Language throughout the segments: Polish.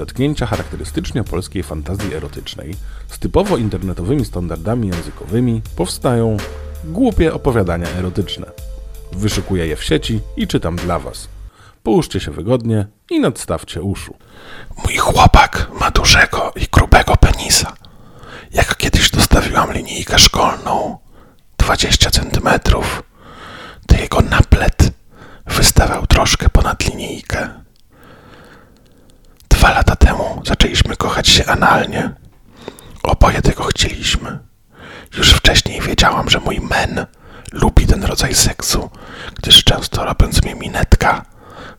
zetknięcia charakterystycznie polskiej fantazji erotycznej z typowo internetowymi standardami językowymi powstają głupie opowiadania erotyczne. Wyszukuję je w sieci i czytam dla Was. Połóżcie się wygodnie i nadstawcie uszu. Mój chłopak ma dużego i grubego penisa. Jak kiedyś dostawiłam linijkę szkolną 20 centymetrów, to jego naplet wystawał troszkę ponad linijkę. Zaczęliśmy kochać się analnie. Oboje tego chcieliśmy. Już wcześniej wiedziałam, że mój men lubi ten rodzaj seksu, gdyż często robiąc mi minetka,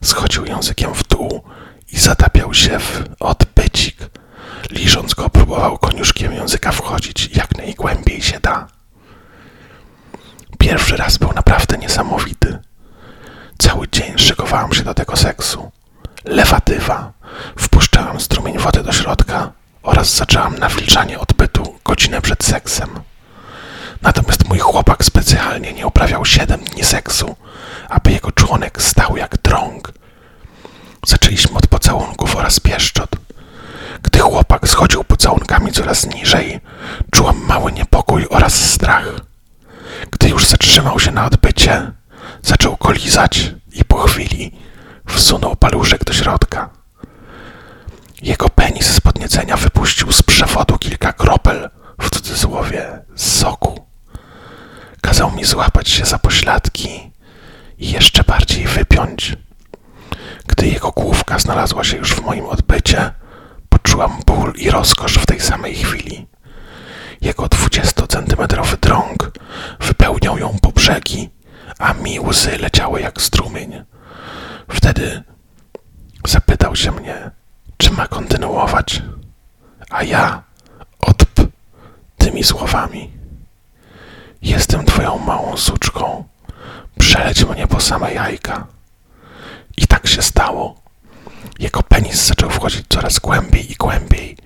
schodził językiem w dół i zatapiał się w odbycik. Liżąc go, próbował koniuszkiem języka wchodzić jak najgłębiej się da. Pierwszy raz był naprawdę niesamowity. Cały dzień szykowałam się do tego seksu. Lewatywa. Wpuszczałam strumień wody do środka oraz zaczęłam nawilżanie odbytu godzinę przed seksem. Natomiast mój chłopak specjalnie nie uprawiał siedem dni seksu, aby jego członek stał jak drąg. Zaczęliśmy od pocałunków oraz pieszczot. Gdy chłopak schodził pocałunkami coraz niżej, czułam mały niepokój oraz strach. Gdy już zatrzymał się na odbycie, zaczął go lizać i po chwili wsunął paluszek do środka. Jego penis z podniecenia wypuścił z przewodu kilka kropel, w cudzysłowie, soku. Kazał mi złapać się za pośladki i jeszcze bardziej wypiąć. Gdy jego główka znalazła się już w moim odbycie, poczułam ból i rozkosz w tej samej chwili. Jego dwudziestocentymetrowy drąg wypełniał ją po brzegi, a mi łzy leciały jak strumień. Wtedy zapytał się mnie, czy ma kontynuować, a ja odp tymi słowami. Jestem twoją małą suczką, przeleć mnie po same jajka. I tak się stało. Jego penis zaczął wchodzić coraz głębiej i głębiej,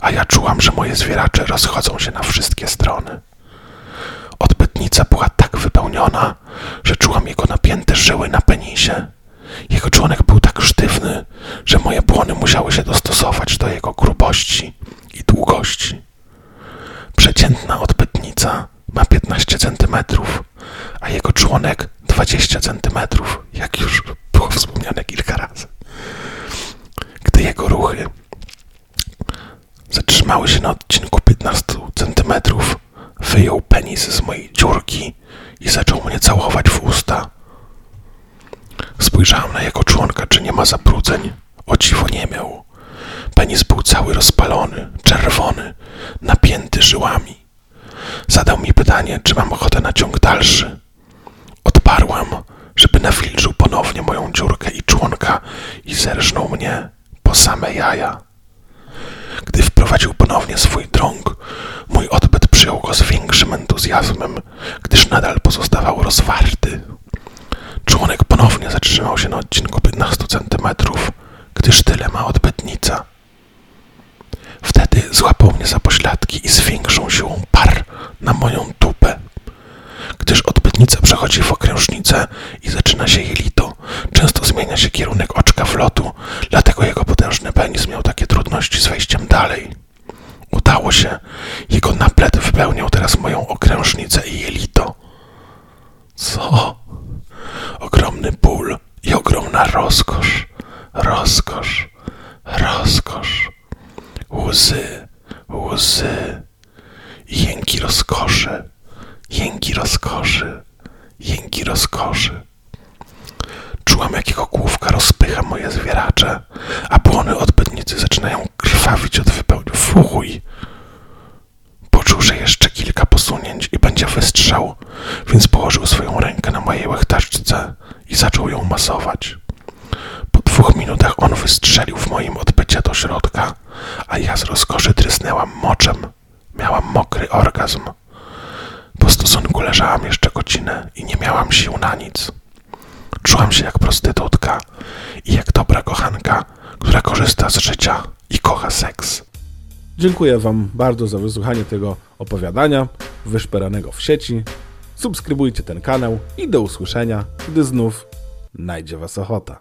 a ja czułam, że moje zwieracze rozchodzą się na wszystkie strony. Odbytnica była tak wypełniona, że czułam jego napięte żyły na penisie. Jego członek był tak sztywny, że moje błony musiały się dostosować do jego grubości i długości. Przeciętna odbytnica ma 15 centymetrów, a jego członek 20 centymetrów, jak już było wspomniane kilka razy. Gdy jego ruchy zatrzymały się na odcinku 15 centymetrów, wyjął penis z mojej dziurki i zaczął mnie całować w usta. Spojrzałem na jego członka, czy nie ma zabrudzeń. O dziwo nie miał. Penis był cały rozpalony, czerwony, napięty żyłami. Zadał mi pytanie, czy mam ochotę na ciąg dalszy. Odparłam, żeby nawilżył ponownie moją dziurkę i członka i zerżnął mnie po same jaja. Gdy wprowadził ponownie swój drąg, mój odbyt przyjął go z większym entuzjazmem, gdyż nadal pozostawał rozwarty. Członek ponownie zatrzymał się na odcinku 15 centymetrów, gdyż tyle ma odbytnica. Wtedy złapał mnie za pośladki i z większą siłą par na moją tupę. Gdyż odbytnica przechodzi w okrężnicę i zaczyna się jelito, często zmienia się kierunek oczka wlotu, dlatego jego potężny penis miał takie trudności z wejściem dalej. Udało się. Jego naplet wypełniał teraz moją okrężnicę i jelito. Co? Ogromny ból i ogromna rozkosz. Rozkosz. Rozkosz. Łzy. Łzy. Jęki rozkoszy. Jęki rozkoszy. Jęki rozkoszy. Czułam, jak jego główka rozpycha moje zwieracze, a błony odbytnicy zaczynają krwawić od wypełnienia. Fuj! Poczuł, że jeszcze kilka posunięć i będzie wystrzał, więc położył swoją rękę na mojej łechtaczce i zaczął ją masować. Wystrzelił w moim odbycie do środka, a ja z rozkoszy trysnęłam moczem. Miałam mokry orgazm. Po stosunku leżałam jeszcze godzinę i nie miałam sił na nic. Czułam się jak prostytutka i jak dobra kochanka, która korzysta z życia i kocha seks. Dziękuję Wam bardzo za wysłuchanie tego opowiadania wyszperanego w sieci. Subskrybujcie ten kanał i do usłyszenia, gdy znów najdzie Was ochota.